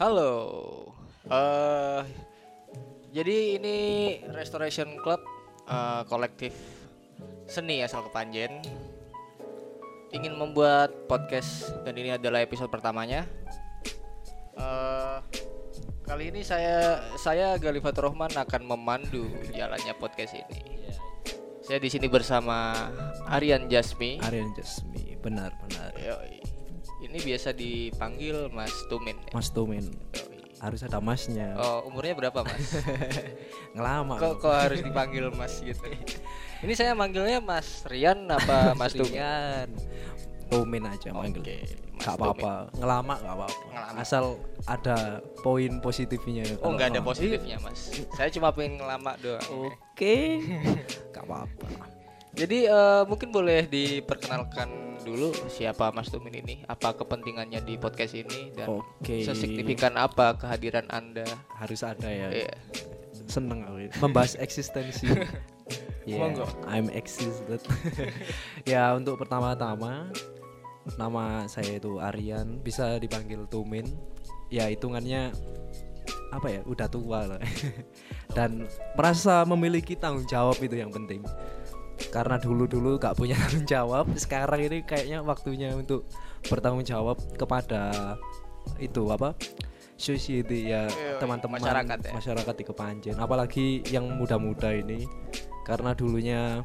Halo. eh jadi ini Restoration Club eh, kolektif seni asal Kepanjen ingin membuat podcast dan ini adalah episode pertamanya. Eh kali ini saya saya Galifatur Rahman akan memandu jalannya podcast ini. Saya di sini bersama Aryan Jasmi. Aryan Jasmi, benar benar. Yoi. Ini biasa dipanggil Mas Tumin. ya? Mas Tumin harus ada masnya. Oh, umurnya berapa, Mas? Ngelama. kok kok harus dipanggil Mas gitu? Ini saya manggilnya Mas Rian apa Mas Tumin? Rian. Tumin aja manggil. Oke, Mas Gak apa-apa. Ngelama gak apa-apa. Asal ada poin positifnya. Oh, Kalau nggak ada positifnya, Mas. Saya cuma pengen ngelama doang. Iya. Oke. gak apa-apa. Jadi eh, mungkin boleh diperkenalkan dulu siapa Mas Tumin ini, apa kepentingannya di podcast ini dan Oke. sesignifikan apa kehadiran Anda? Harus ada ya. Iya. Seneng aku membahas eksistensi. Yeah, Monggo. I'm existed. ya untuk pertama-tama nama saya itu Aryan, bisa dipanggil Tumin. Ya hitungannya apa ya? Udah tua lah. Dan merasa memiliki tanggung jawab itu yang penting. Karena dulu-dulu gak punya tanggung jawab, sekarang ini kayaknya waktunya untuk bertanggung jawab kepada itu apa? society ya Iya, teman-teman masyarakat ya. masyarakat di Kepanjen apalagi yang muda-muda ini karena dulunya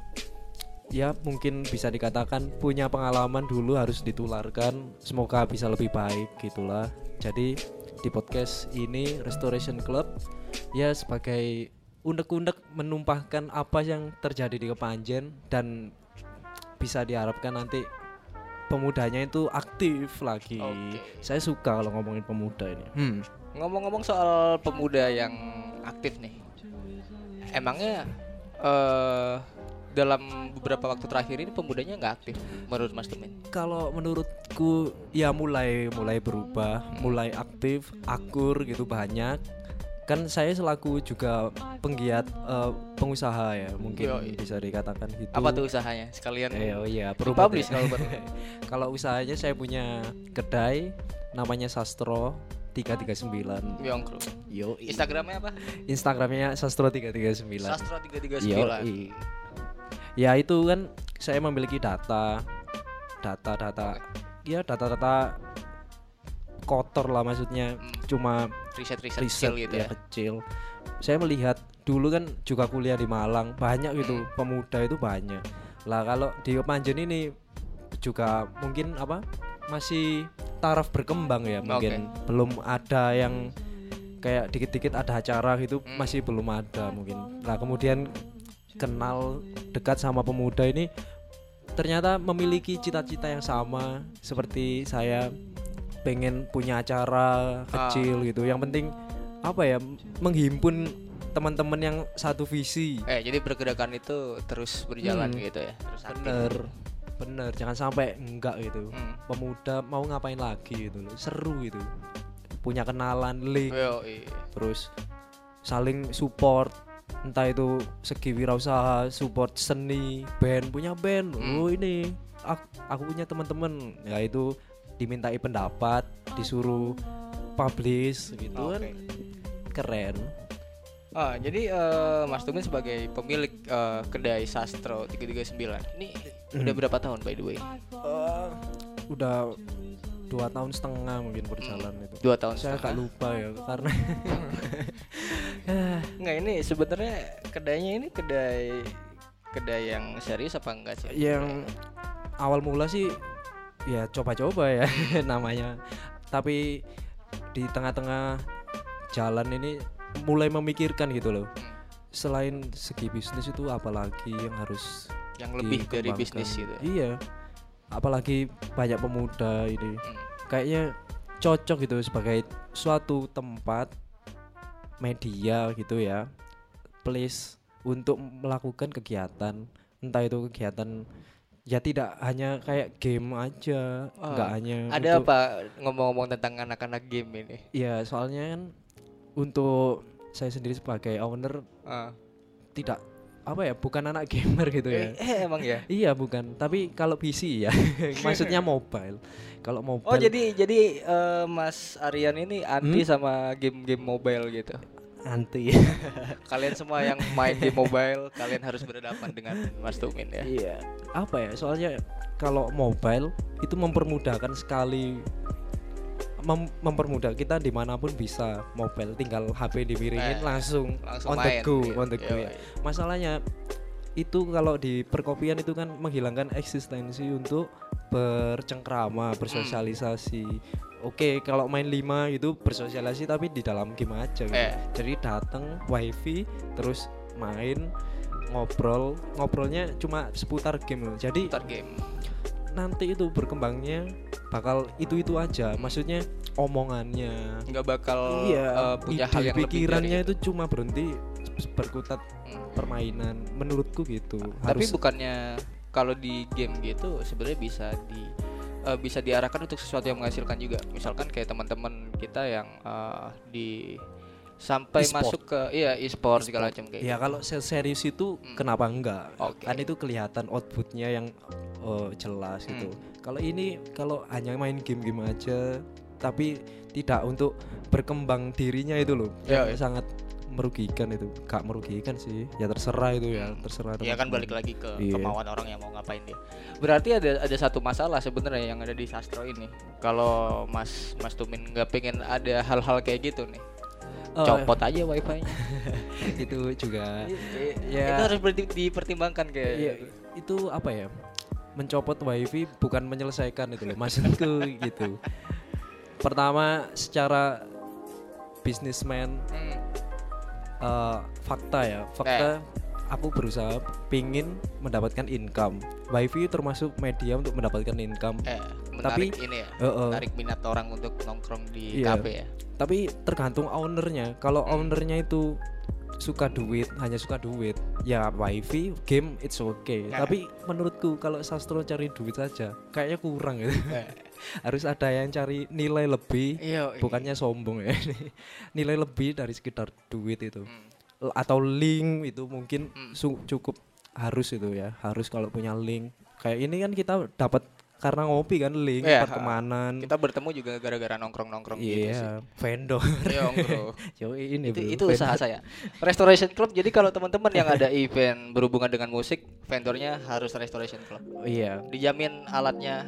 ya mungkin bisa dikatakan punya pengalaman dulu harus ditularkan semoga bisa lebih baik gitulah jadi di podcast ini Restoration Club ya sebagai undek-undek menumpahkan apa yang terjadi di Kepanjen dan bisa diharapkan nanti pemudanya itu aktif lagi Oke. saya suka kalau ngomongin pemuda ini hmm. Ngomong-ngomong soal pemuda yang aktif nih, emangnya eh dalam beberapa waktu terakhir ini pemudanya nggak aktif menurut Mas Tumin? kalau menurutku ya mulai mulai berubah, mulai aktif, akur gitu banyak. Kan saya selaku juga penggiat eh, pengusaha ya, mungkin Yoi. bisa dikatakan gitu. Apa tuh usahanya? Sekalian Eh, oh iya, publish promote ya. kalau perlu. kalau usahanya saya punya kedai namanya Sastro 339. Yongkru. Yo, Instagramnya apa? Instagramnya Sastro 339. Sastro 339. Yoi. Ya itu kan saya memiliki data, data-data, ya data-data kotor lah maksudnya, Hmm. cuma Riset-riset riset kecil gitu ya ya. kecil. Saya melihat dulu kan juga kuliah di Malang banyak gitu Hmm. pemuda itu banyak. Lah kalau di Kepanjen ini juga mungkin apa masih taraf berkembang ya mungkin belum ada yang kayak dikit-dikit ada acara gitu Hmm. masih belum ada mungkin. Nah kemudian kenal dekat sama pemuda ini ternyata memiliki cita-cita yang sama seperti saya pengen punya acara kecil gitu. Yang penting apa ya menghimpun teman-teman yang satu visi. Eh, jadi pergerakan itu terus berjalan Hmm. gitu ya. Terus aktif. Bener, bener. Jangan sampai enggak gitu. Hmm. Pemuda mau ngapain lagi gitu loh. Seru gitu. Punya kenalan, link, Yoi. terus saling support. Entah itu segi wirausaha, support seni, band punya band. Hmm. Oh ini aku, aku punya teman-teman. Ya itu dimintai pendapat, disuruh publish gitu kan. Oke. Keren. Ah, jadi eh, Mas Tumin sebagai pemilik eh, kedai Sastro 339 ini udah Hmm. berapa tahun by the way? Eh, udah dua tahun setengah mungkin berjalan itu. Dua tahun Saya agak setengah. lupa ya karena Nggak ini sebenarnya kedainya ini kedai kedai yang serius apa enggak sih? yang awal mula sih ya coba-coba ya namanya. Tapi di tengah-tengah jalan ini mulai memikirkan gitu loh. Selain segi bisnis itu apalagi yang harus yang lebih dari bisnis gitu. ya? Iya. Apalagi banyak pemuda ini. Hmm. kayaknya cocok gitu sebagai suatu tempat media gitu ya place untuk melakukan kegiatan entah itu kegiatan ya tidak hanya kayak game aja Ah, nggak hanya Ada untuk- apa ngomong-ngomong tentang anak-anak game ini? ya soalnya kan untuk saya sendiri sebagai owner Ah, tidak apa ya bukan anak gamer gitu ya Eh, eh, emang ya. iya bukan tapi kalau PC ya maksudnya mobile kalau mobile Oh jadi jadi eh, Mas Aryan ini anti Hmm? sama game-game mobile gitu. Anti Kalian semua yang main game mobile, kalian harus berhadapan dengan Mas Tumin ya. iya apa ya soalnya kalau mobile itu mempermudahkan sekali mem- mempermudah kita di mana pun bisa mobile tinggal HP dimiringin Eh, langsung, langsung on the main, go gitu. on the go Yoi. ya masalahnya itu kalau di perkopian itu kan menghilangkan eksistensi untuk bercengkrama bersosialisasi oke kalau main lima itu bersosialisasi tapi di dalam game aja gitu. Eh. jadi datang wifi terus main ngobrol ngobrolnya cuma seputar game jadi Ntar game. nanti itu berkembangnya bakal itu itu aja maksudnya omongannya nggak bakal iya eh, punya hal yang lebih pikirannya dari itu cuma berhenti berkutat Hmm. permainan menurutku gitu Tapi harus bukannya kalau di game gitu sebenarnya bisa di eh, bisa diarahkan untuk sesuatu yang menghasilkan juga. Misalkan kayak teman-teman kita yang eh, di sampai E-sport. masuk ke iya e-sport segala macam kayak. ya gitu. kalau se- serius itu kenapa enggak Oke. kan itu kelihatan outputnya yang oh, jelas gitu Hmm. kalau ini kalau hanya main game-game aja tapi tidak untuk berkembang dirinya itu loh Ya, ya. sangat merugikan itu gak merugikan sih ya terserah itu ya terserah Iya kan balik lagi ke Iya. kemauan orang yang mau ngapain dia. Berarti ada ada satu masalah sebenarnya yang ada di sastro ini. Kalau Mas Mas Tumin nggak pengen ada hal-hal kayak gitu nih, Oh, copot aja wifi-nya. itu juga ya. Itu harus dipertimbangkan kayak. Iya, itu apa ya? Mencopot wifi bukan menyelesaikan itu loh, maksudku gitu. Pertama secara bisnismen Hmm. Eh, fakta ya, fakta aku berusaha pingin mendapatkan income. Wifi termasuk media untuk mendapatkan income. Eh, Tapi- menarik ini ya. Heeh. Menarik minat orang untuk nongkrong di Iya. kafe ya. Tapi tergantung ownernya. Kalau ownernya itu suka duit, hanya suka duit, ya wifi, game it's okay. Nah. Tapi menurutku kalau sastro cari duit saja, kayaknya kurang gitu. Harus ada yang cari nilai lebih, Iya. bukannya sombong ya. nilai lebih dari sekitar duit itu. Hmm. Atau link itu mungkin Hmm. cukup harus itu ya, harus kalau punya link. Kayak ini kan kita dapat karena ngopi kan link Iya, pertemanan. Kita bertemu juga gara-gara nongkrong-nongkrong gitu sih. Iya, vendor. Iya. Yo ini itu bro, itu vendor. usaha saya. Restoration Club. Jadi kalau teman-teman yang ada event berhubungan dengan musik, vendornya harus Restoration Club. Iya, Dijamin alatnya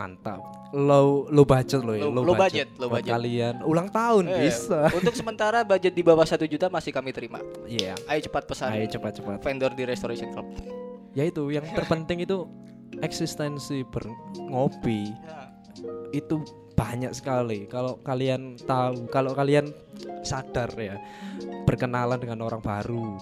mantap. Low low budget loh ya, Low- low budget, low Buat budget. kalian ulang tahun Eh, bisa. Untuk sementara budget di bawah satu juta masih kami terima. Iya. Ayo cepat pesan Ayo cepat-cepat. vendor di Restoration Club. Ya itu yang terpenting itu eksistensi berngopi itu banyak sekali. Kalau kalian tahu, kalau kalian sadar ya berkenalan dengan orang baru,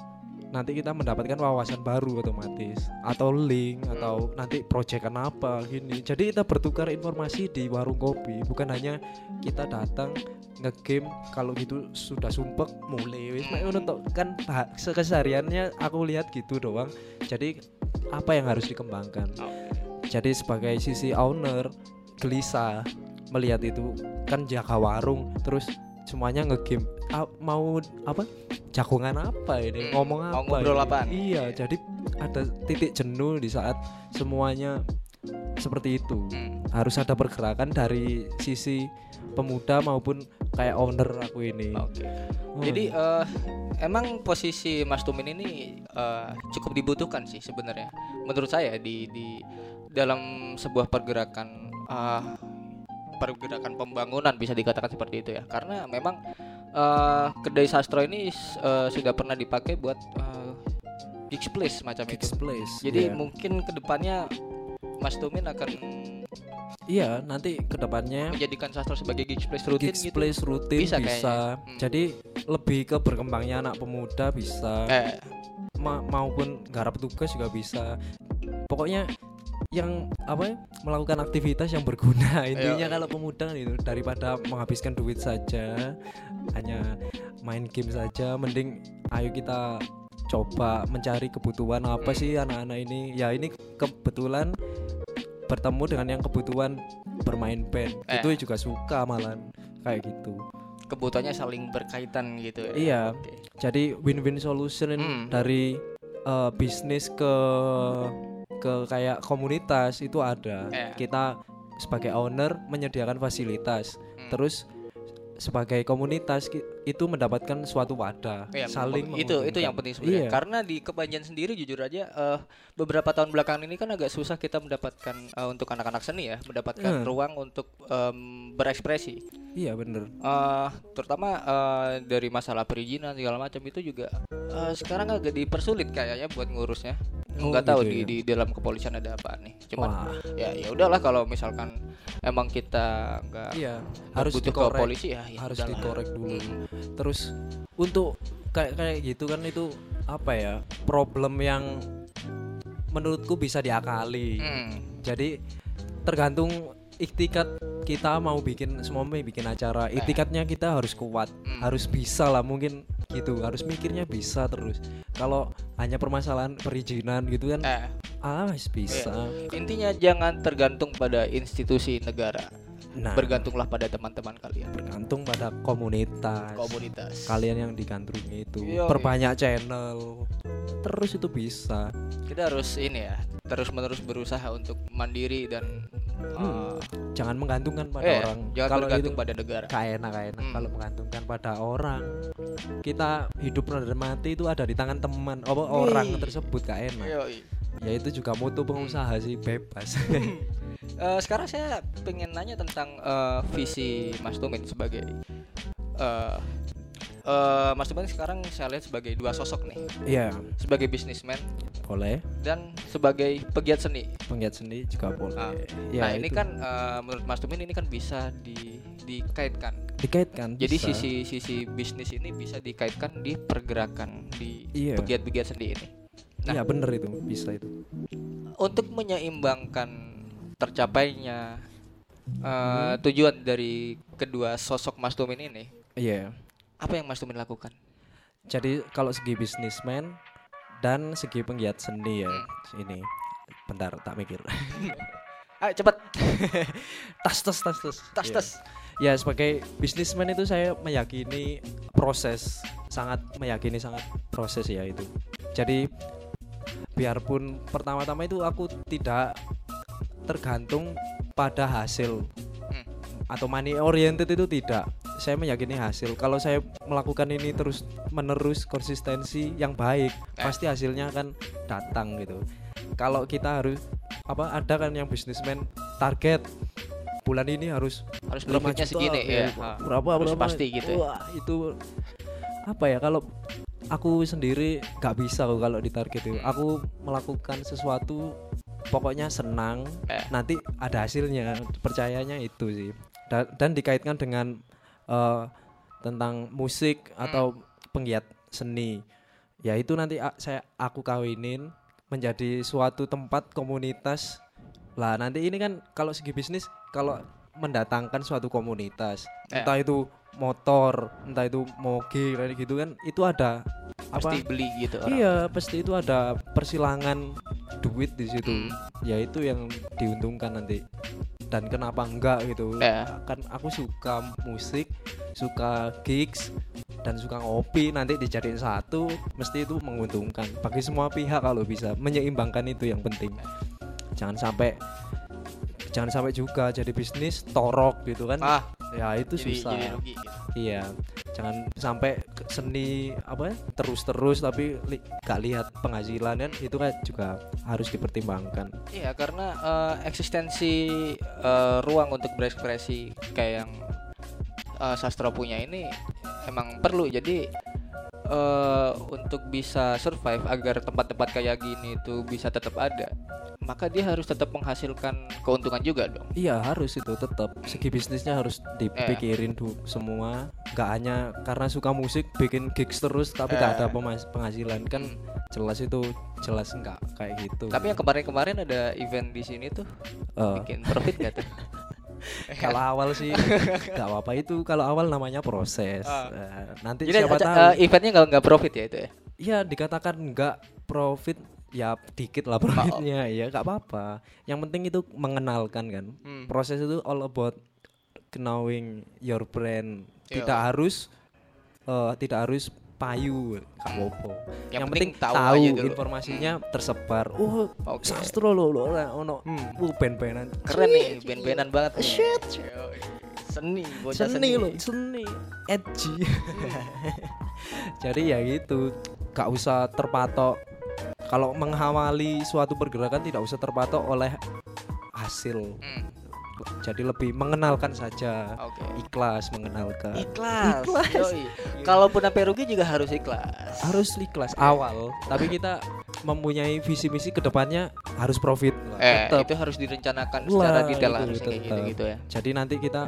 nanti kita mendapatkan wawasan baru otomatis atau link atau nanti proyekan apa gini. Jadi kita bertukar informasi di warung kopi, bukan hanya kita datang ngegame kalau gitu sudah sumpek mulai wis tok. kan kesehariannya aku lihat gitu doang. Jadi apa yang harus dikembangkan? Jadi sebagai sisi owner gelisah melihat itu kan jaga warung terus semuanya ngegame mau apa jagongan apa ini Hmm, ngomong apa ngobrol ini? apaan? iya jadi ada titik jenuh di saat semuanya seperti itu Hmm. harus ada pergerakan dari sisi pemuda maupun kayak owner aku ini Oke. Oh, Jadi eh, emang posisi Mas Tumin ini eh, cukup dibutuhkan sih sebenarnya. Menurut saya di di dalam sebuah pergerakan eh, pergerakan pembangunan bisa dikatakan seperti itu ya. Karena memang eh, kedai sastro ini eh, sudah pernah dipakai buat eh, gigs place macam Kids itu. Place Jadi iya. mungkin ke depannya Mas Tumin akan iya nanti ke depannya menjadikan sastro sebagai gigs place rutin Kids gitu. Place rutin Bisa bisa. Hmm. jadi lebih ke berkembangnya anak pemuda bisa Eh, ma- maupun garap tugas juga bisa pokoknya yang apa ya, melakukan aktivitas yang berguna intinya Iya. kalau pemuda itu daripada menghabiskan duit saja hanya main game saja mending ayo kita coba mencari kebutuhan apa Hmm. sih anak-anak ini ya ini kebetulan bertemu dengan yang kebutuhan bermain band Eh. itu juga suka malan kayak gitu kebutuhannya saling berkaitan gitu ya. Iya. Oke. jadi win-win solution Hmm. dari eh, bisnis ke ke kayak komunitas itu ada. Iya. Kita sebagai owner menyediakan fasilitas. Hmm. Terus sebagai komunitas itu mendapatkan suatu wadah, Iya, saling itu itu yang penting sebenarnya. Iya. Karena di Kepanjen sendiri jujur aja eh, beberapa tahun belakangan ini kan agak susah kita mendapatkan eh, untuk anak-anak seni ya, mendapatkan Hmm. ruang untuk em, berekspresi. Iya bener. Eh, terutama eh, dari masalah perizinan segala macam itu juga eh, sekarang agak dipersulit kayaknya buat ngurusnya. Oh, Nggak tahu gitu di ya. di dalam kepolisian ada apa nih. Cuman Wah, ya ya udahlah kalau misalkan emang kita nggak iya harus butuh ke dikorek, polisi ya, ya harus udahlah. dikorek dulu. Hmm. Terus untuk kayak kayak gitu kan itu apa ya problem yang menurutku bisa diakali. Hmm. Jadi tergantung iktikat kita mau bikin semua mau bikin acara, iktikatnya kita harus kuat, Hmm. harus bisa lah mungkin gitu, harus mikirnya bisa terus. Kalau hanya permasalahan perizinan gitu kan, Eh, ah bisa. intinya jangan tergantung pada institusi negara. Nah, Bergantunglah pada teman-teman kalian, bergantung pada komunitas. komunitas. Kalian yang digandrungi itu, Yoi. perbanyak channel, terus itu bisa. Kita harus ini ya, terus-menerus berusaha untuk mandiri dan Hmm. eh, Jangan menggantungkan pada eh, orang. jangan Kalau bergantung itu pada negara. gak enak Hmm. kalau menggantungkan pada orang kita hidup dan mati itu ada di tangan teman apa orang tersebut enak Yoi. Ya itu juga mutu pengusaha sih bebas Eh, sekarang saya pengen nanya tentang eh, visi Mas Tumin sebagai eh eh, Mas Tumin sekarang saya lihat sebagai dua sosok nih, iya sebagai bisnismen boleh dan sebagai pegiat seni. penggiat seni juga boleh Ah. ya nah ini itu. kan eh, menurut Mas Tumin ini kan bisa di, dikaitkan. dikaitkan Jadi bisa. sisi sisi bisnis ini bisa dikaitkan di pergerakan di Iya. pegiat-pegiat seni ini. Nah, iya bener itu bisa itu untuk menyeimbangkan tercapainya Hmm. tujuan dari kedua sosok Mas Tumin ini, iya apa yang Mas Tumin lakukan? jadi kalau segi bisnismen dan segi penggiat seni ya Hmm. ini bentar tak mikir Ayo cepat, tas tas tas tas tas Iya. tas. Ya sebagai bisnismen itu saya meyakini proses sangat meyakini sangat proses ya itu. Jadi biarpun pertama-tama itu aku tidak tergantung pada hasil Hmm. atau money oriented itu tidak. Saya meyakini hasil. Kalau saya melakukan ini terus menerus konsistensi yang baik, Eh. pasti hasilnya akan datang gitu. Kalau kita harus apa ada kan yang bisnismen target bulan ini harus Harus profitnya juta, segini ya, ya. Berapa Harus berapa pasti gitu ya. wah itu apa ya kalau aku sendiri nggak bisa kok kalau ditarget itu aku melakukan sesuatu pokoknya senang Eh. nanti ada hasilnya percayanya itu sih dan, dan dikaitkan dengan eh, tentang musik Hmm. atau penggiat seni ya itu nanti saya aku kawinin menjadi suatu tempat komunitas lah nanti ini kan kalau segi bisnis kalau mendatangkan suatu komunitas Eh. entah itu motor entah itu moge kayak gitu kan itu ada Pasti apa beli gitu orang. iya pasti itu ada persilangan duit di situ Hmm. ya itu yang diuntungkan nanti dan kenapa enggak gitu Eh. kan aku suka musik suka gigs dan suka ngopi nanti dijadiin satu mesti itu menguntungkan bagi semua pihak kalau bisa menyeimbangkan itu yang penting jangan sampai jangan sampai juga jadi bisnis torok gitu kan. Ah, ya itu jadi, susah. jadi rugi gitu. iya. Jangan sampai seni apa ya, terus-terus tapi li, gak lihat penghasilan kan itu kan juga harus dipertimbangkan. Iya, karena eh, eksistensi eh, ruang untuk berekspresi kayak yang eh, sastra punya ini emang perlu. Jadi eh, untuk bisa survive agar tempat-tempat kayak gini itu bisa tetap ada, maka dia harus tetap menghasilkan keuntungan juga dong. Iya harus itu tetap segi bisnisnya harus dipikirin dulu semua nggak hanya karena suka musik bikin gigs terus tapi nggak ada Eh. penghasilan kan jelas itu jelas nggak kayak gitu Tapi yang kemarin-kemarin ada event di sini tuh Eh, bikin profit gak tuh? kalau awal sih nggak apa-apa itu kalau awal namanya proses Ah. Eh, nanti Jadi siapa tahu eh, eventnya nggak nggak profit ya itu ya? Iya dikatakan nggak profit ya dikit lah profitnya ya nggak apa-apa yang penting itu mengenalkan kan Hmm. proses itu all about knowing your brand Yo. tidak harus eh, tidak harus payu gak apa-apa. Yang Yang, penting penting, tahu tahu, informasinya tersebar. Oh, Oke. sastro lo lo ora ono. Hmm. Uh, ben-benan. Keren nih, band-bandan banget nih. Shit. Seni, bocah Seni lo, seni. Edgy. Jadi ya gitu, gak usah terpatok. Kalau menghawali suatu pergerakan tidak usah terpatok oleh hasil. Hmm, Jadi lebih mengenalkan saja. Oke. Ikhlas mengenalkan. Ikhlas. Ikhlas. Yoi. Kalaupun sampai rugi juga harus ikhlas. harus ikhlas awal tapi kita mempunyai visi misi ke depannya harus profit lah. Eh, itu harus direncanakan Lah, secara detail itu harus kayak tetep. gitu-gitu ya. jadi nanti kita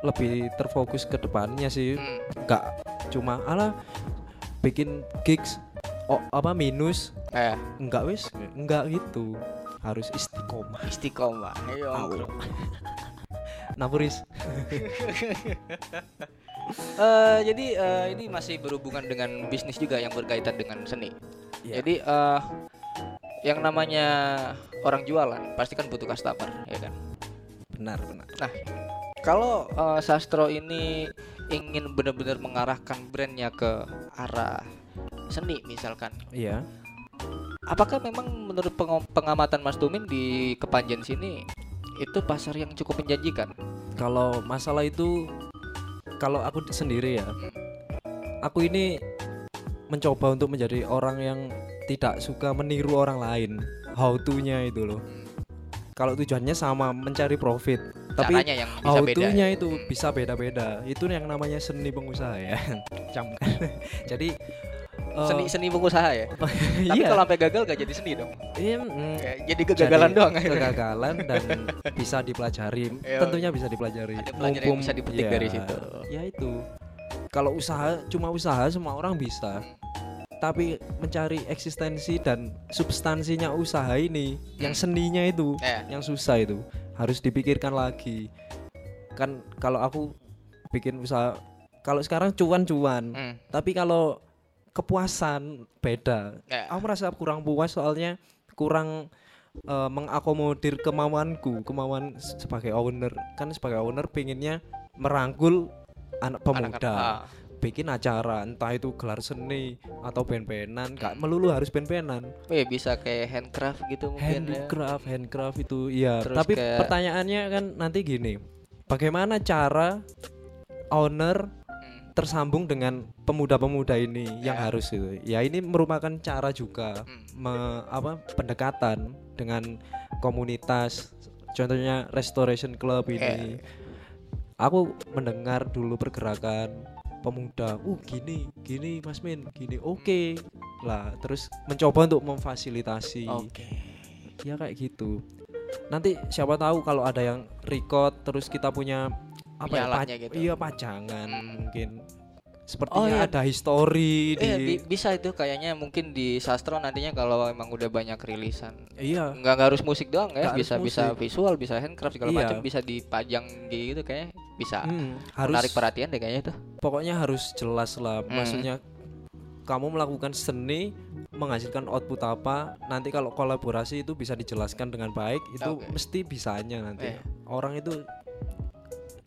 lebih terfokus ke depannya sih Hmm. nggak cuma ala bikin gigs oh apa minus Eh, enggak wis enggak gitu harus istiqomah istiqomah. Ayo. Au. bro. napuris Eh, jadi eh, ini masih berhubungan dengan bisnis juga yang berkaitan dengan seni. Iya. Jadi eh, yang namanya orang jualan pasti kan butuh customer, ya kan. benar benar Nah, kalau eh, sastro ini ingin benar-benar mengarahkan brandnya ke arah seni misalkan, iya apakah memang menurut pengamatan Mas Tumin di Kepanjen sini itu pasar yang cukup menjanjikan? kalau masalah itu kalau aku sendiri ya aku ini mencoba untuk menjadi orang yang tidak suka meniru orang lain how to-nya itu loh kalau tujuannya sama mencari profit tapi Caranya yang bisa how beda. to-nya itu Hmm. bisa beda-beda itu yang namanya seni pengusaha ya jadi eh, Seni seni pengusaha ya. Tapi iya. kalau sampai gagal gak jadi seni dong. iya, mm, Kayak jadi kegagalan jadi doang. kegagalan dan bisa dipelajari. Iya. tentunya bisa dipelajari. Ada yang bisa dipetik ya, dari situ. ya itu. Kalau usaha cuma usaha semua orang bisa. Tapi mencari eksistensi dan substansinya usaha ini yang seninya itu Eh, yang susah itu harus dipikirkan lagi. Kan kalau aku bikin usaha kalau sekarang cuan-cuan. Hmm, tapi kalau kepuasan beda. Eh, aku merasa kurang puas soalnya kurang eh, mengakomodir kemauanku kemauan sebagai owner. Kan sebagai owner pengennya merangkul anak pemuda. ah, bikin acara entah itu gelar seni atau band-bandan gak melulu harus band-bandan. Eh, bisa kayak handcraft gitu mungkin ya. handcraft handcraft itu iya. Terus tapi kayak- pertanyaannya kan nanti gini bagaimana cara owner tersambung dengan pemuda-pemuda ini yang Ya. harus itu. Ya ini merupakan cara juga hmm. me- apa pendekatan dengan komunitas contohnya restoration club ini. Aku mendengar dulu pergerakan pemuda uh gini gini Mas Min gini oke. Lah terus mencoba untuk memfasilitasi. Oke. ya kayak gitu. Nanti siapa tahu kalau ada yang record terus kita punya apa ya, pa- gitu. iya pajangan Hmm. mungkin sepertinya Oh, iya. ada history di Eh, bi- bisa itu kayaknya mungkin di sastro nantinya kalau emang udah banyak rilisan. iya Nggak, nggak harus musik doang ya, bisa bisa visual, bisa handcraft segala Iya. macam, bisa dipajang gitu kayaknya bisa Hmm, harus menarik perhatian deh kayaknya itu. pokoknya harus jelas lah Hmm. maksudnya kamu melakukan seni menghasilkan output apa nanti kalau kolaborasi itu bisa dijelaskan dengan baik itu Oke. mesti bisanya nanti Eh. orang itu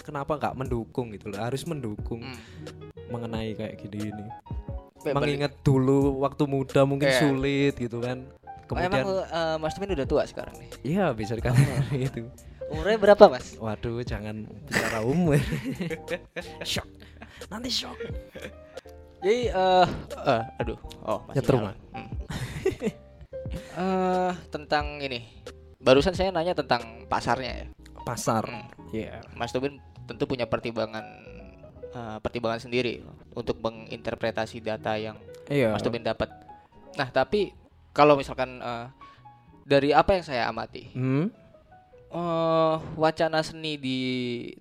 kenapa nggak mendukung gitu loh harus mendukung Hmm. mengenai kayak gini ini balik- mengingat dulu waktu muda mungkin Iya. sulit gitu kan Oh, emang kemudian eh, Mas Tumin udah tua sekarang nih. iya bisa dikatakan gitu Umurnya berapa Mas? waduh jangan bicara umur shock nanti shock Jadi eh eh, aduh, oh masih Nyetrum. Hmm. Eh, tentang ini. Barusan saya nanya tentang pasarnya ya. pasar Hmm. ya Mas Tobin tentu punya pertimbangan eh, pertimbangan sendiri untuk menginterpretasi data yang iya Mas Tobin dapat. Nah, tapi kalau misalkan eh, dari apa yang saya amati, hmm? eh wacana seni di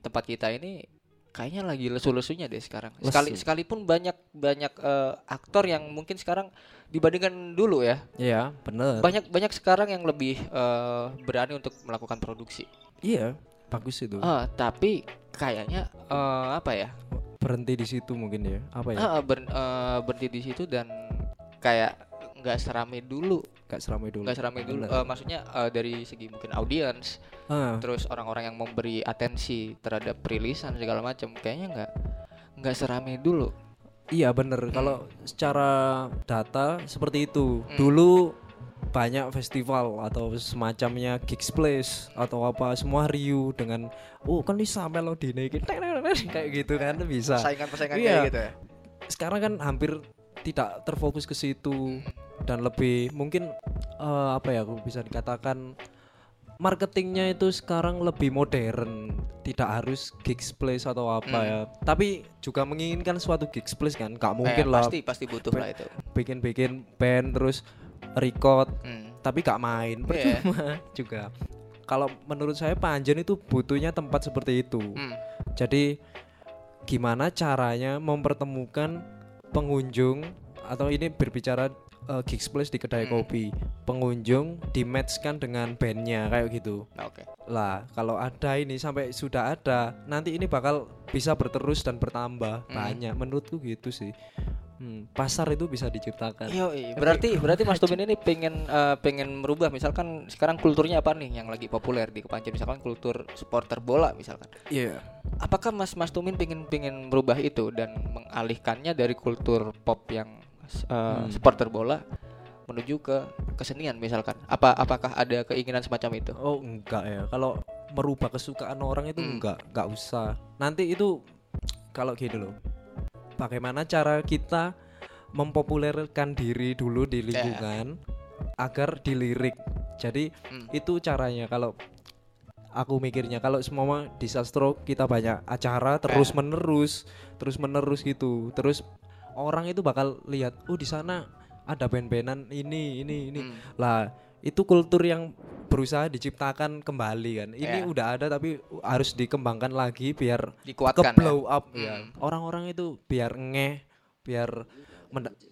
tempat kita ini kayaknya lagi lesu-lesunya deh sekarang. Sekali Lesu. sekalipun banyak banyak eh, aktor yang mungkin sekarang dibandingkan dulu ya, Iya, bener. banyak banyak sekarang yang lebih eh, berani untuk melakukan produksi. Iya, bagus itu. Ah, tapi kayaknya eh, apa ya? Berhenti di situ mungkin ya. Apa ya? Ah, ber- eh, berhenti di situ dan kayak nggak serame dulu, Gak seramai dulu. nggak serame dulu. Eh, maksudnya eh, dari segi mungkin audiens, Ah, terus orang-orang yang memberi atensi terhadap rilisan segala macam, kayaknya nggak nggak serame dulu. Iya bener. Kalau secara data seperti itu. Hmm. Dulu banyak festival atau semacamnya gigs place atau apa semua riuh dengan oh kan bisa melodi naikin kayak gitu kan bisa. Persaingan-persaingan Iya. kayak gitu ya. Sekarang kan hampir tidak terfokus ke situ dan lebih mungkin eh, apa ya aku bisa dikatakan marketingnya itu sekarang lebih modern tidak harus gigs place atau apa Hmm. ya tapi juga menginginkan suatu gigs place kan nggak Eh, mungkin lah pasti pasti butuh lah itu. bikin-bikin band terus record Hmm. tapi gak main Iya. percuma juga kalau menurut saya Panjen itu butuhnya tempat seperti itu Hmm. jadi gimana caranya mempertemukan pengunjung atau ini berbicara uh, gigs place di kedai Hmm. kopi pengunjung dimatchkan dengan bandnya kayak gitu Oke. lah kalau ada ini sampai sudah ada nanti ini bakal bisa berterus dan bertambah Hmm. banyak menurutku gitu sih Hmm, pasar itu bisa diciptakan Yo, berarti berarti Mas Tumin ini pengen eh, pengen merubah misalkan sekarang kulturnya apa nih yang lagi populer di Kepanjen misalkan kultur supporter bola misalkan. Iya. Apakah Mas Mas Tumin pengen pengen merubah itu dan mengalihkannya dari kultur pop yang eh, Hmm. supporter bola menuju ke kesenian misalkan. Apa apakah ada keinginan semacam itu? Oh enggak ya. Kalau merubah kesukaan orang itu Hmm. enggak, enggak usah. Nanti itu kalau gitu loh. Bagaimana cara kita mempopulerkan diri dulu di lingkungan agar dilirik. Jadi Hmm. itu caranya kalau aku mikirnya kalau semua di sastro kita banyak acara terus menerus terus menerus gitu terus orang itu bakal lihat oh di sana ada band-bandan ini ini ini Hmm. lah itu kultur yang berusaha diciptakan kembali kan ini Ya. udah ada tapi harus dikembangkan lagi biar ke Dikuatkan. blow up ya Hmm. orang-orang itu biar ngeh biar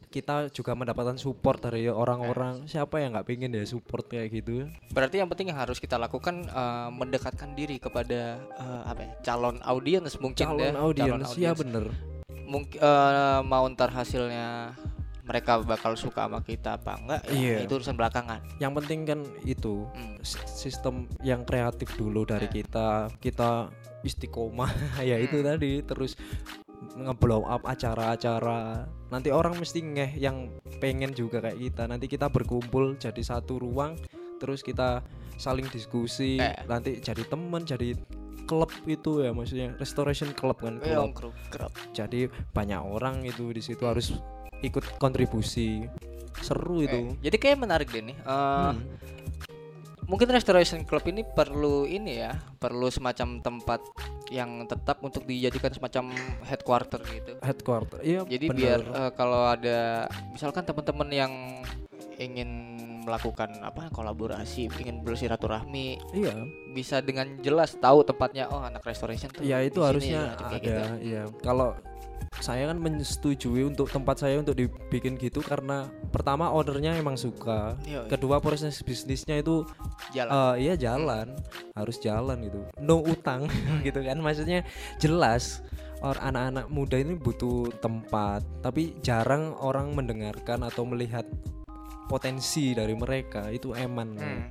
kita juga mendapatkan support dari orang-orang siapa yang nggak pengen ya support kayak gitu Berarti yang penting yang harus kita lakukan eh, mendekatkan diri kepada eh, apa ya? calon audiens mungkin calon ya. audiens ya bener Mungkin eh, mau ntar hasilnya mereka bakal suka sama kita apa enggak ya Iya. itu urusan belakangan. yang penting kan itu Hmm. sistem yang kreatif dulu dari Eh. kita kita istiqomah ya itu Hmm. tadi terus ngeblow up acara-acara nanti orang mesti ngeh yang pengen juga kayak kita nanti kita berkumpul jadi satu ruang terus kita saling diskusi Eh. nanti jadi temen jadi klub itu ya maksudnya restoration club kan Eh, klub. jadi banyak orang itu di situ harus ikut kontribusi seru itu Eh, jadi kayak menarik deh nih. Eh, Hmm. Mungkin restoration club ini perlu ini ya, perlu semacam tempat yang tetap untuk dijadikan semacam headquarter gitu. headquarter iya Jadi bener. biar eh, kalau ada misalkan teman-teman yang ingin melakukan apa kolaborasi, ingin bersilaturahmi, iya bisa dengan jelas tahu tempatnya. Oh, anak restoration tuh. Ya itu harusnya ya, ada. gitu. Iya. Kalau saya kan menyetujui untuk tempat saya untuk dibikin gitu karena pertama ownernya emang suka, Iya, iya. kedua proses bisnisnya itu Jalan. eh iya jalan, harus jalan gitu. No utang gitu kan. Maksudnya jelas or anak-anak muda ini butuh tempat, tapi jarang orang mendengarkan atau melihat potensi dari mereka itu eman. Hmm.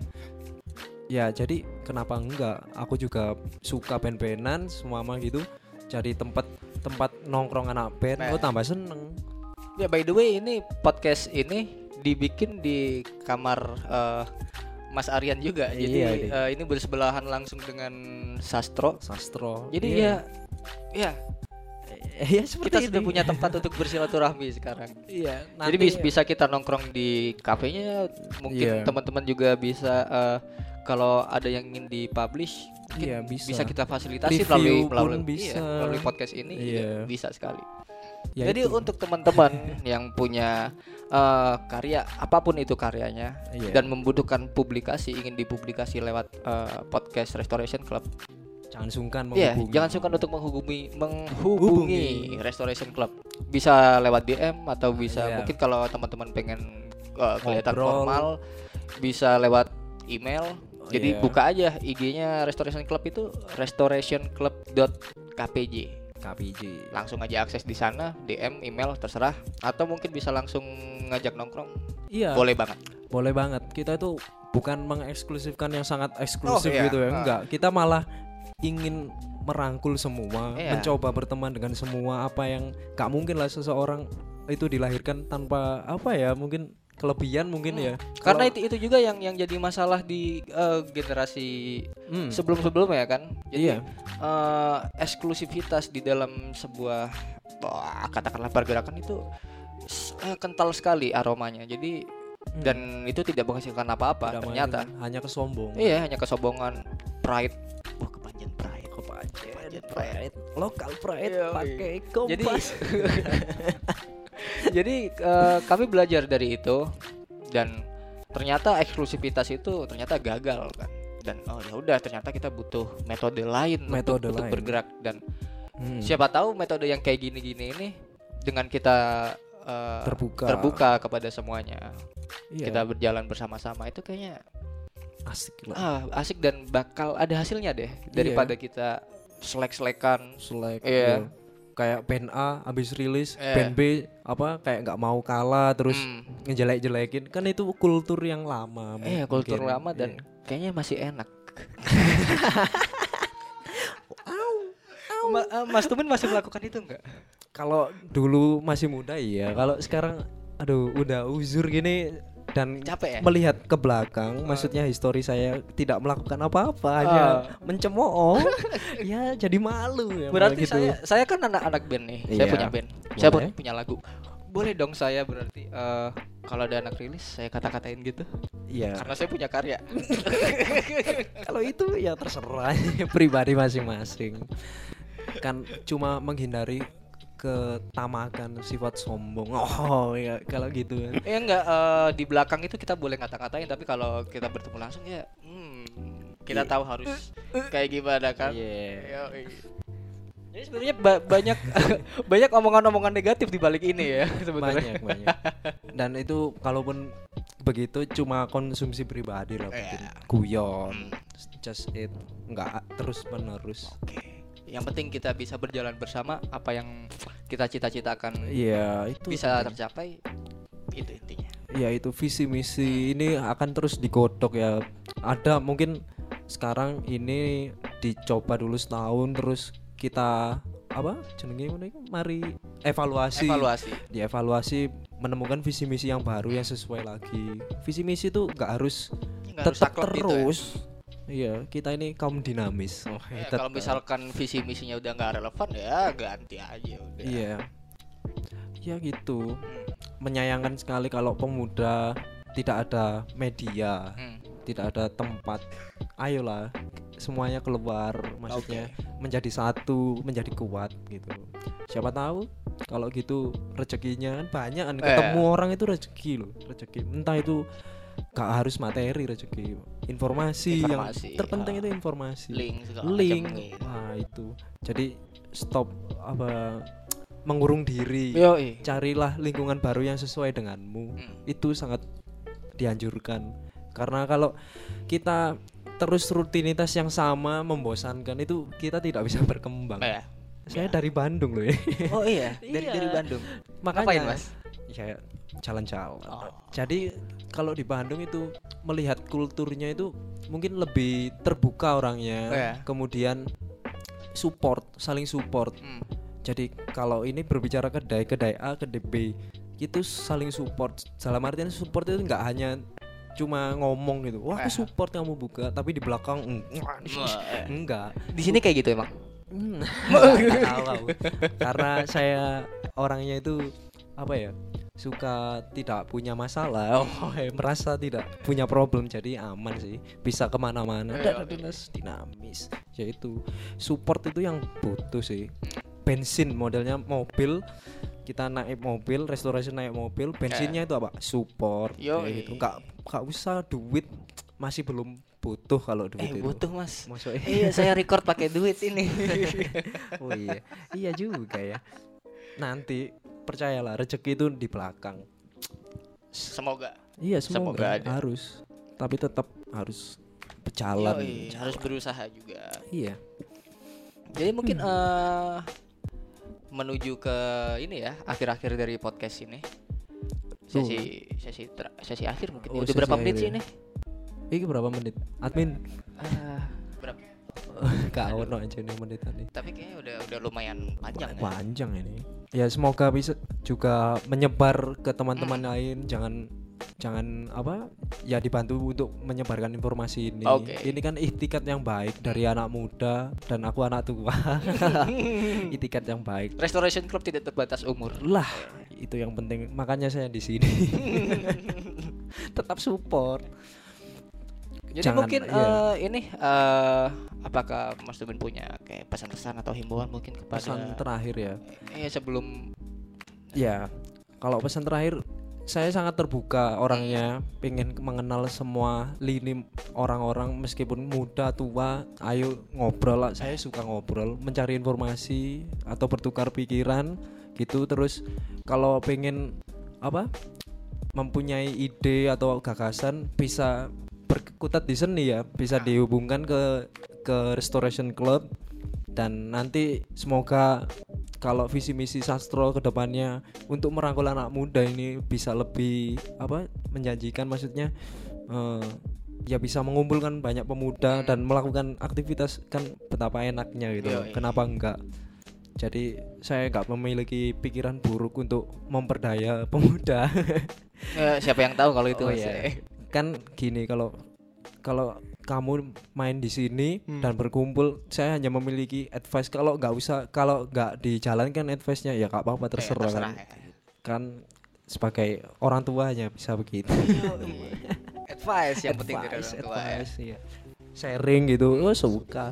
Ya jadi kenapa enggak? Aku juga suka band-bandan semua gitu. Cari tempat tempat nongkrong anak band, Nah. oh tambah seneng. Ya by the way ini podcast ini dibikin di kamar eh, Mas Aryan juga. Jadi Iya, ini. eh, ini bersebelahan langsung dengan Sastro. Sastro. Jadi Iya. ya ya ya seperti kita sudah ini. punya tempat untuk bersilaturahmi sekarang. Iya. Jadi bis- bisa kita nongkrong di kafenya, mungkin Iya. teman-teman juga bisa eh, kalau ada yang ingin dipublish Iya, bisa. bisa kita fasilitasi Review melalui melalui bisa. iya, melalui podcast ini Iya. iya, bisa sekali. Ya Jadi itu. untuk teman-teman yang punya eh, karya apa pun itu karyanya Iya. dan membutuhkan publikasi ingin dipublikasi lewat eh, podcast Restoration Club. jangan sungkan Iya, menghubungi. jangan sungkan untuk menghubungi menghubungi Restoration Club. Bisa lewat DM atau bisa Iya. mungkin kalau teman-teman pengen eh, kelihatan Ngobrol. formal bisa lewat email. Jadi Iya. buka aja IG-nya Restoration Club itu restorationclub.kpj. KPJ. Langsung aja akses di sana, DM, email terserah atau mungkin bisa langsung ngajak nongkrong. Iya. Boleh banget. Boleh banget. Kita itu bukan mengeksklusifkan yang sangat eksklusif Oh, iya. gitu ya. Ah. Enggak. Kita malah ingin merangkul semua, Iya. mencoba berteman dengan semua apa yang gak mungkin lah seseorang itu dilahirkan tanpa apa ya mungkin kelebihan mungkin ya. Karena itu itu juga yang yang jadi masalah di eh, generasi Hmm, sebelum-sebelumnya kan. Jadi iya, eh, eksklusivitas di dalam sebuah wah, katakanlah pergerakan itu eh, kental sekali aromanya. Jadi Hmm. dan itu tidak menghasilkan apa-apa ternyata. hanya kesombongan. Iya, hanya kesombongan pride. Wah, kepanjen pride. Kepanjen, Kepanjen pride, lokal pride pakai kompas. Jadi eh, kami belajar dari itu dan ternyata eksklusivitas itu ternyata gagal kan. Dan oh ya udah ternyata kita butuh metode lain untuk- Metode untuk, lain. bergerak dan Hmm, siapa tahu metode yang kayak gini-gini ini dengan kita eh, terbuka. terbuka kepada semuanya Iya, kita berjalan bersama-sama itu kayaknya asik lah. ah, asik dan bakal ada hasilnya deh daripada kita selek-selekan Selek, Iya. iya. Kayak band A habis rilis, Iya. band B apa kayak nggak mau kalah terus Hmm. ngejelek-jelekin kan itu kultur yang lama. eh kultur mungkin. lama dan Iya. kayaknya masih enak Ma- eh, Mas Tumin masih melakukan itu enggak? kalau dulu masih muda iya, kalau sekarang aduh udah uzur gini dan Capek ya? melihat ke belakang, maksudnya histori saya tidak melakukan apa-apa, hanya mencemooh, ya jadi malu ya. Berarti gitu. saya saya kan anak-anak band nih. Saya Iya. punya band. Saya Boleh. pu- punya lagu. Boleh dong saya berarti eh, kalau ada anak rilis saya kata-katain gitu. Iya. Karena saya punya karya. Kalau itu ya terserah pribadi masing-masing. Kan cuma menghindari ketamakan sifat sombong. Oh ya kalau gitu. Ya enggak eh, di belakang itu kita boleh ngata-ngatain tapi kalau kita bertemu langsung ya hmm, kita tahu harus kayak gimana kan. Iya. Yoi. Jadi sebenarnya ba- banyak banyak omongan-omongan negatif di balik ini ya sebetulnya. Banyak banyak. Dan itu kalaupun begitu cuma konsumsi pribadi lah Iya. mungkin. Guyon. Hmm. Just it. Enggak terus menerus. Oke. Yang penting kita bisa berjalan bersama apa yang kita cita-citakan Iya, itu bisa tercapai itu intinya. ya itu visi misi ini akan terus digodok ya ada mungkin sekarang ini dicoba dulu setahun terus kita apa jenenge mari evaluasi Evaluasi. dievaluasi menemukan visi misi yang baru yang sesuai lagi visi misi itu nggak harus harus tetap saklek gitu ya. Iya kita ini kaum dinamis oh, Ya, kalau misalkan visi misinya udah nggak relevan ya ganti aja udah. iya ya gitu Hmm. menyayangkan sekali kalau pemuda tidak ada media Hmm. tidak ada tempat ayolah semuanya keluar maksudnya menjadi satu menjadi kuat gitu siapa tahu kalau gitu rezekinya kan banyak kan Eh. ketemu orang itu rezeki loh rezeki entah itu gak harus materi rezeki informasi, Informasi, yang terpenting ya. itu informasi Link link wah itu jadi stop apa mengurung diri Yoi. carilah lingkungan baru yang sesuai denganmu Hmm. itu sangat dianjurkan karena kalau kita terus rutinitas yang sama membosankan itu kita tidak bisa berkembang Nah, ya. saya dari Bandung loh ya Oh iya, dari Iya. dari Bandung. makanya Ngapain, Mas? Ya jalan-jalan Oh. jadi kalau di Bandung itu melihat kulturnya itu mungkin lebih terbuka orangnya Oh, ya. kemudian support saling support Hmm. jadi kalau ini berbicara kedai kedai A kedai B itu saling support dalam artian support itu nggak hanya cuma ngomong gitu wah aku Eh. support kamu buka tapi di belakang "Mm, Wah, eh. enggak Di sini kayak gitu emang. Hmm, tahu karena saya orangnya itu apa ya suka tidak punya masalah oh eh, merasa tidak punya problem jadi aman sih. Bisa ke mana-mana. Iya, dan dinas dinamis. Yaitu support itu yang butuh sih. Bensin modelnya mobil kita naik mobil restorasi naik mobil bensinnya itu apa? Support Yoi. kayak gitu. Nggak nggak usah duit. Masih belum butuh kalau duit Eh itu. butuh mas. Maksudnya- iya saya record pakai duit ini. oh iya. Iya juga ya. Nanti percayalah rezeki itu di belakang Semoga. iya Semoga semoga, ada. harus tapi tetap harus berjalan Yoi, harus berusaha juga. iya Jadi mungkin eh menuju ke ini ya akhir-akhir dari podcast ini. Sesi sesi tra- sesi akhir mungkin. Oh, Udah berapa menit sih ya. ini? ini berapa menit admin Ah, berapa? Gak ono aja nih menit tadi. Tapi kayaknya udah udah lumayan panjang ya. Panjang ini. Ya semoga bisa juga menyebar ke teman-teman lain. Jangan jangan apa ya dibantu untuk menyebarkan informasi ini. Oke. Ini kan ikhtikat yang baik dari anak muda dan aku anak tua. ikhtikat yang baik. Restoration Club tidak terbatas umur. Lah, itu yang penting. Makanya saya di sini. Tetap support. Jadi Jangan- mungkin iya. eh, ini eh, apakah Mas Tubin punya kayak pesan-pesan atau himbauan mungkin kepada Pesan terakhir ya. Iya sebelum Ya, kalau pesan terakhir saya sangat terbuka orangnya, pengen mengenal semua lini orang-orang meskipun muda tua, ayo ngobrol lah. Saya suka ngobrol, mencari informasi atau bertukar pikiran gitu. Terus kalau pengen apa? mempunyai ide atau gagasan bisa berkutat di seni ya, bisa dihubungkan ke ke Restoration Club dan nanti semoga kalau visi misi sastro ke depannya untuk merangkul anak muda ini bisa lebih apa menjanjikan maksudnya eh, ya bisa mengumpulkan banyak pemuda dan melakukan aktivitas kan betapa enaknya gitu. Yoi. kenapa enggak jadi saya nggak memiliki pikiran buruk untuk memperdaya pemuda eh, siapa yang tahu kalau itu Oh Mas? Kan gini kalau kalau kamu main di sini Hmm. dan berkumpul saya hanya memiliki advice kalau nggak usah kalau nggak dijalankan advice-nya ya nggak apa-apa Eh, terserah, terserah kan. ya. kan sebagai orang tua hanya bisa begitu Advice yang penting dari orang tua ya. advice, iya. sharing gitu oh suka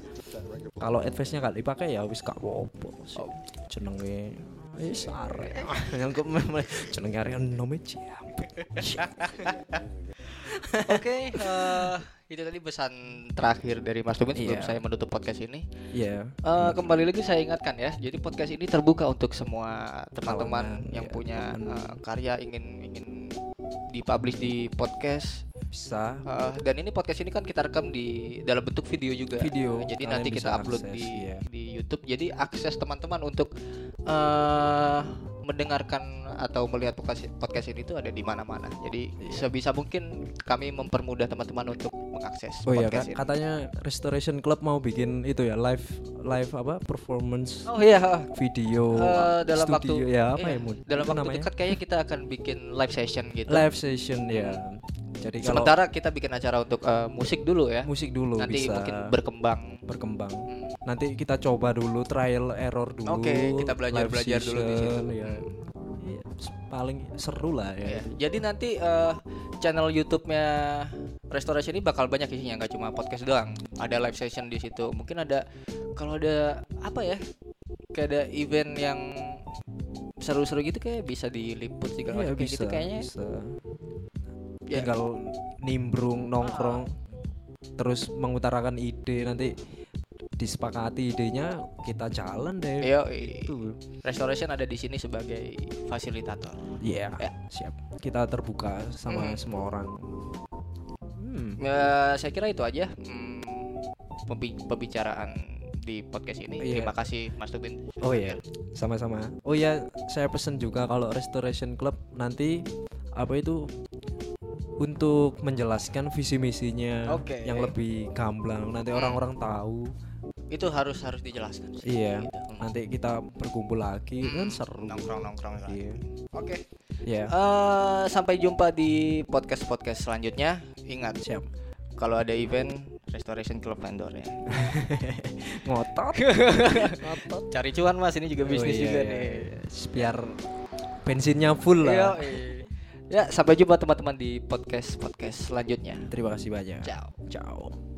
kalau advice-nya nggak dipakai ya wis gak apa-apa sih. Oh. jenenge wis arek jenenge arek nome ciampe Oke, eh, itu tadi pesan terakhir dari Mas Tubin sebelum Iya. saya menutup podcast ini. ya Eh, kembali lagi saya ingatkan ya, jadi podcast ini terbuka untuk semua teman-teman yang iya, punya eh, karya ingin ingin dipublish di podcast. bisa Eh, dan ini podcast ini kan kita rekam di dalam bentuk video juga. Video, jadi kalian nanti kita upload akses, di iya. di YouTube. Jadi akses teman-teman untuk eh mendengarkan atau melihat podcast podcast ini tuh ada di mana-mana. Jadi Iya. sebisa mungkin kami mempermudah teman-teman untuk mengakses Oh iya podcast Kak, ini. katanya Restoration Club mau bikin itu ya live live apa performance Oh iya, video Eh, dalam studio waktu ya apa iya, ya Mun? dalam Itu waktu namanya? dekat kayaknya kita akan bikin live session gitu. live session ya. Jadi kalau Sementara kita bikin acara untuk eh, musik dulu ya. musik dulu Nanti bisa mungkin berkembang. berkembang. Hmm. Nanti kita coba dulu trial error dulu. Oke, kita belajar- live belajar dulu di situ. ya. Iya, paling seru lah ya. Jadi nanti eh, channel YouTube-nya Restoration ini bakal banyak isinya nggak cuma podcast doang. Ada live session di situ. Mungkin ada kalau ada apa ya? Kayak ada event yang seru-seru gitu kayak bisa diliput juga Iya, kayak bisa, gitu kayaknya. bisa. Ya. Tinggal nimbrung nongkrong terus mengutarakan ide nanti disepakati idenya kita jalan deh. Iya, Itu. Restoration ada di sini sebagai fasilitator. Iya, Ya. siap. Kita terbuka sama Hmm. semua orang. Hmm. Ya, saya kira itu aja hmm, pembi- pembicaraan di podcast ini. Iya. Terima kasih Mas Tubin. Oh iya, sama-sama. Oh ya, saya pesen juga kalau Restoration Club nanti apa itu untuk menjelaskan visi misinya Oke. yang lebih gamblang. Nanti Hmm. orang-orang tahu. Itu harus harus dijelaskan. sih, Iya. gitu. Nanti kita berkumpul lagi kan Hmm, seru. Nongkrong-nongkrong. lagi. Iya. Oke. Iya. Eh, sampai jumpa di podcast-podcast selanjutnya. Ingat, Siap. kalau ada event Restoration Club vendor ya. Ngotot. Ngotot. Cari cuan Mas, ini juga bisnis Oh, iya, juga iya, nih. iya. Biar bensinnya full Iya, lah. iya. Ya, sampai jumpa teman-teman di podcast-podcast selanjutnya. Terima kasih banyak. Ciao. Ciao.